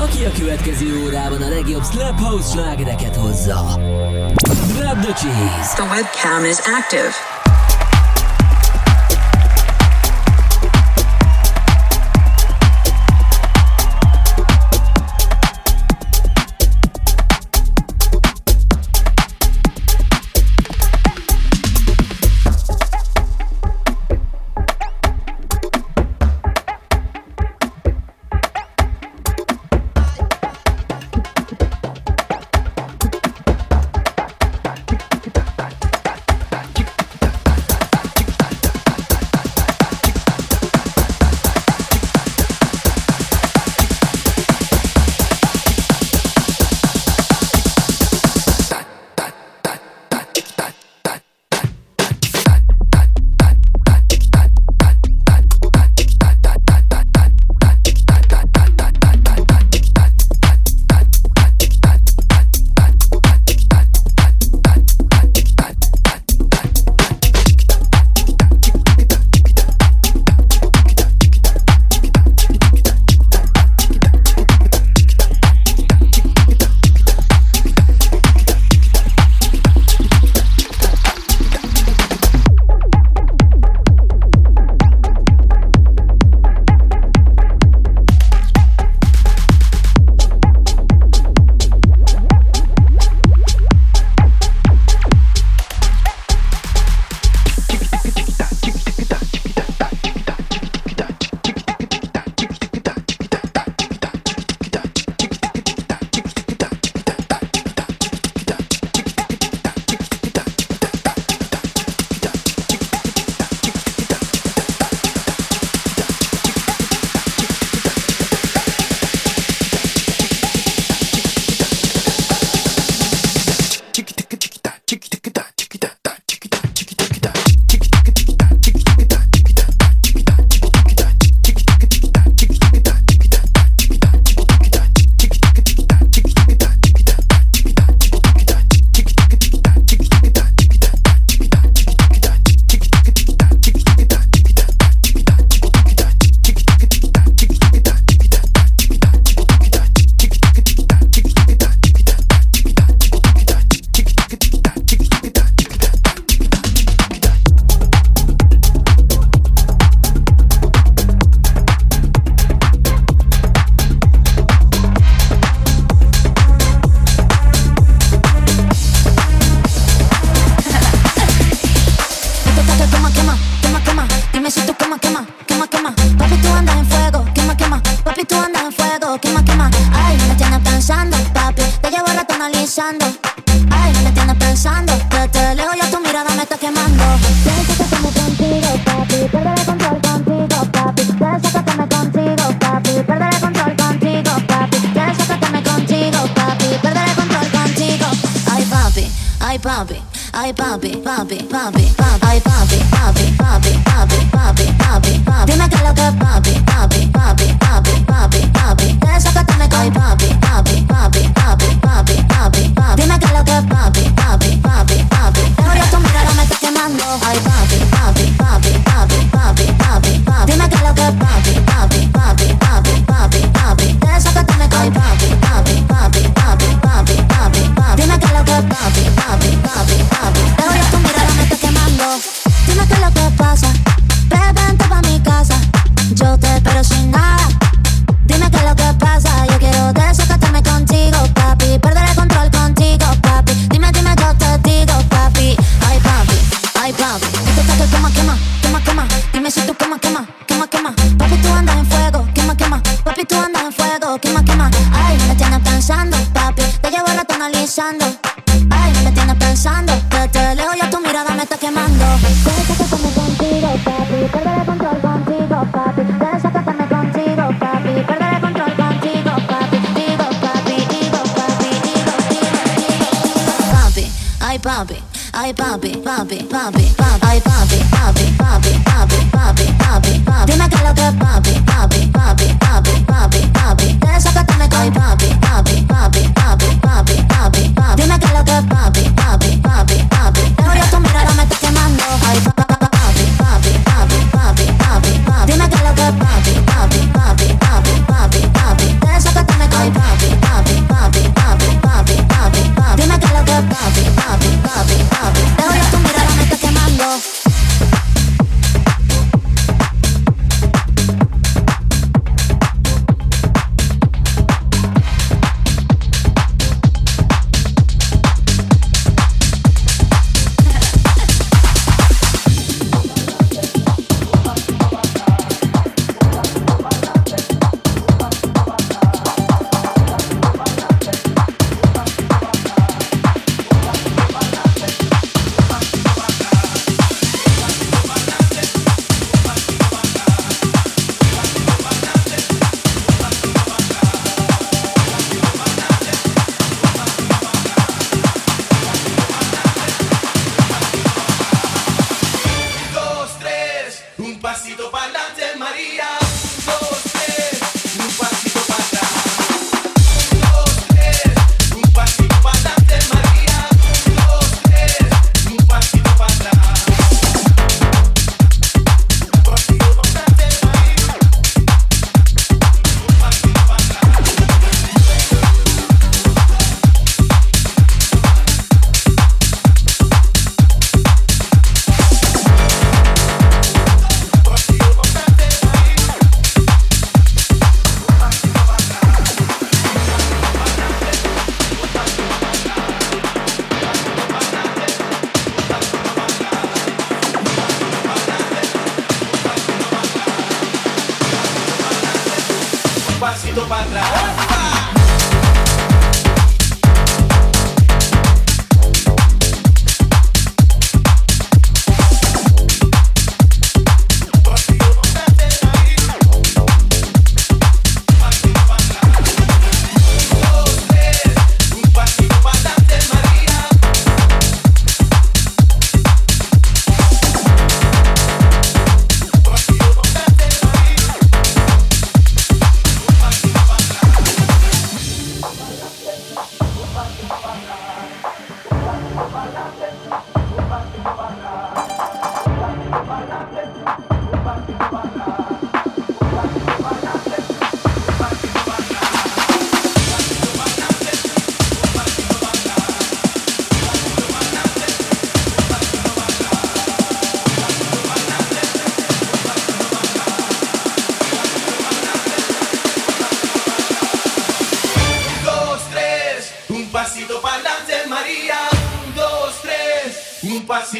Aki a következő órában a legjobb Slap House slágereket hozza. Grab the cheese. The webcam is active.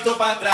Pasito para atrás.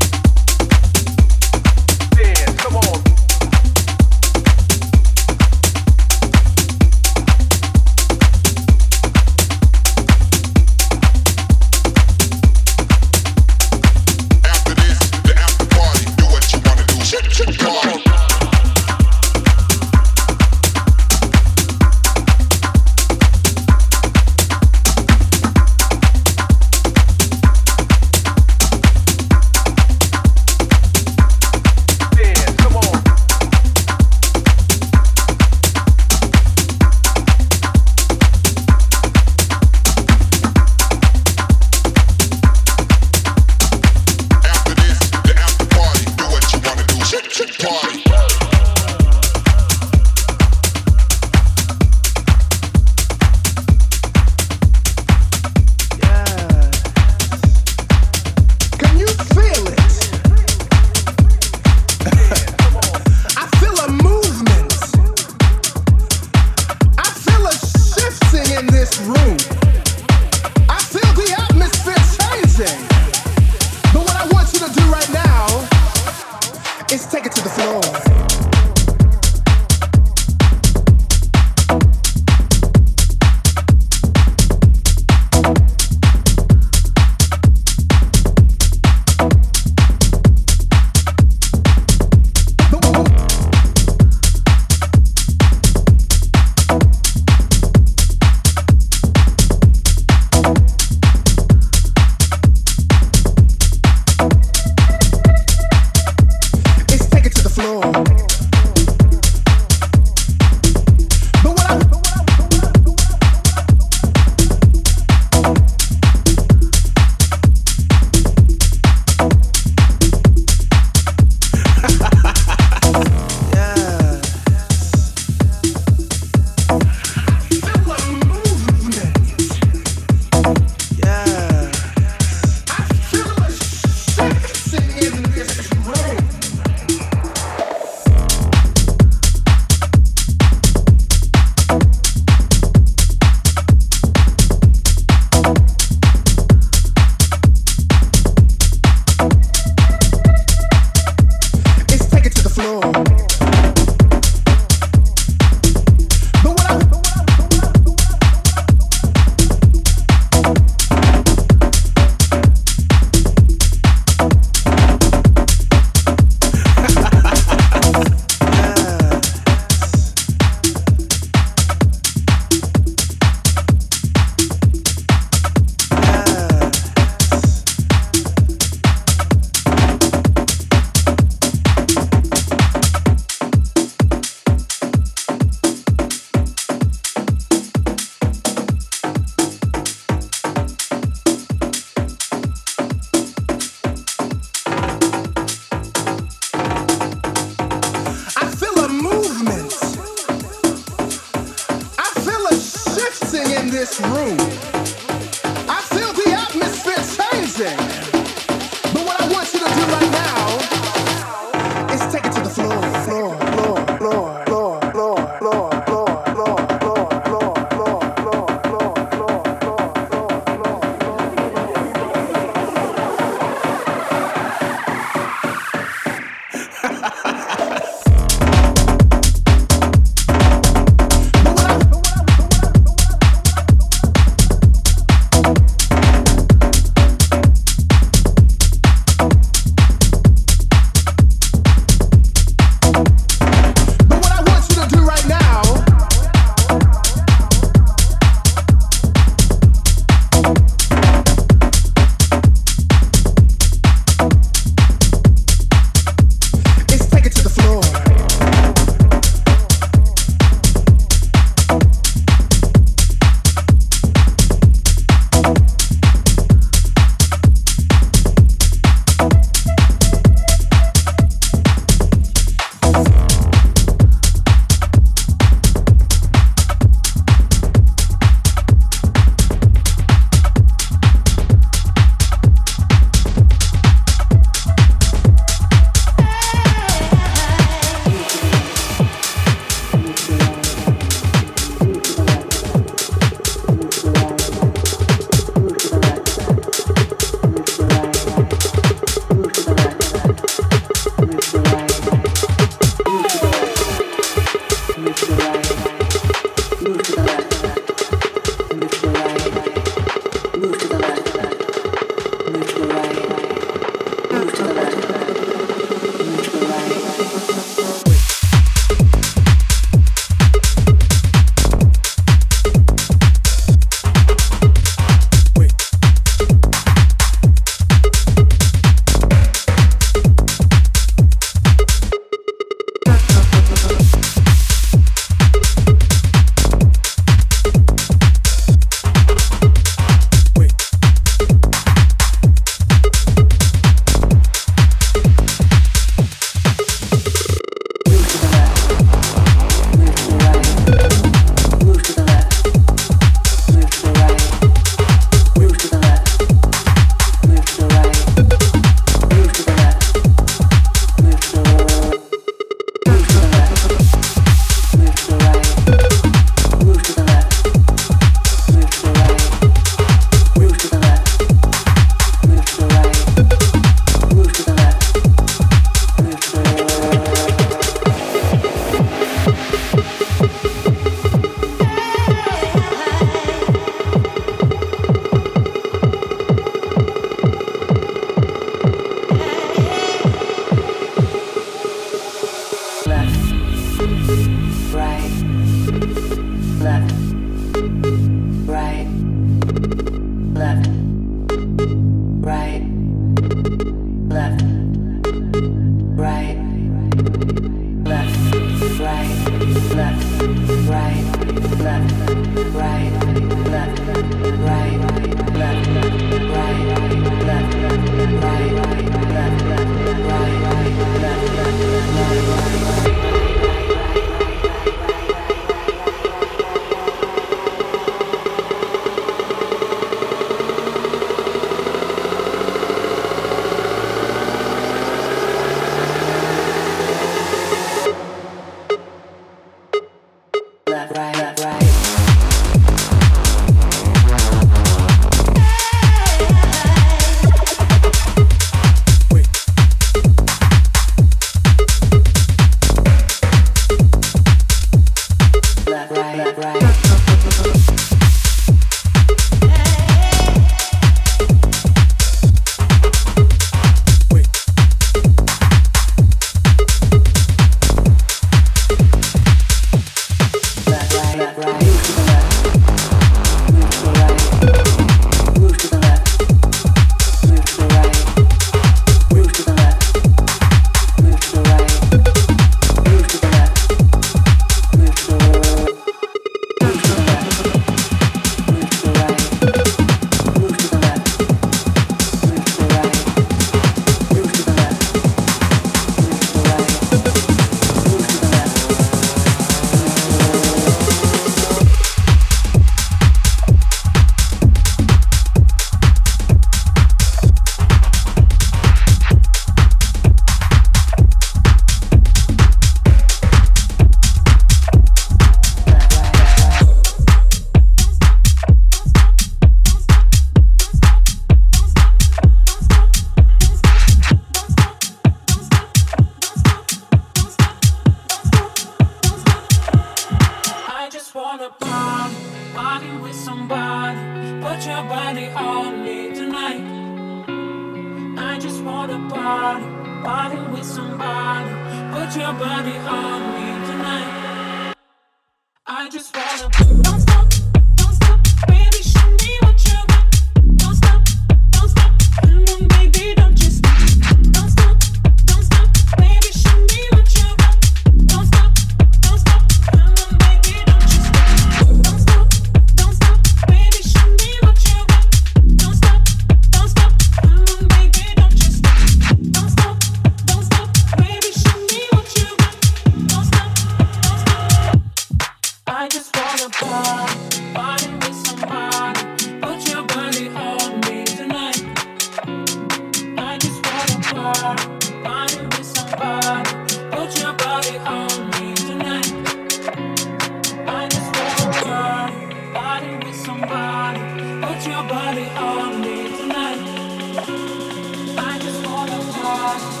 i just want to know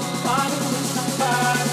Bye.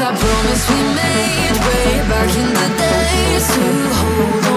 that promise we made way back in the days to hold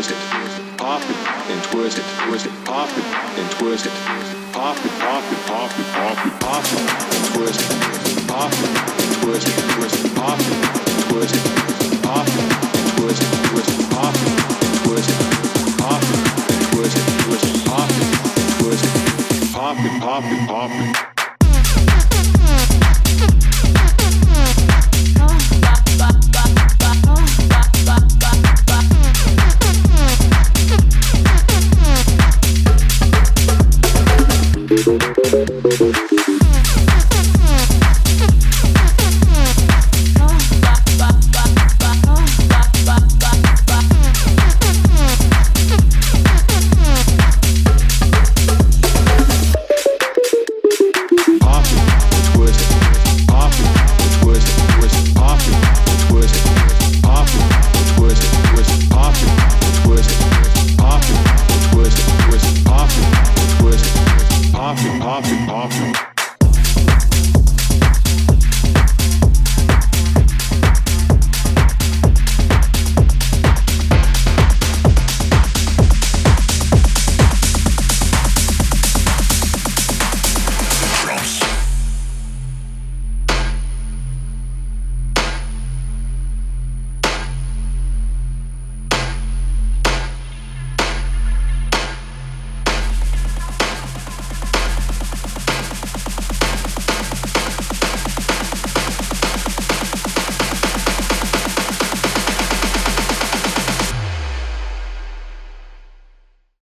twist it, pop it, and twist it, twist it, pop it, and twist it, pop it, pop it, pop it, pop it, pop it, and twist it, pop it, and twist it, twist it, pop it, and twist it, pop it, and twist it, twist it, pop it, and twist it, pop it, and twist it, twist it, pop it, and twist it, pop it, pop it, pop it.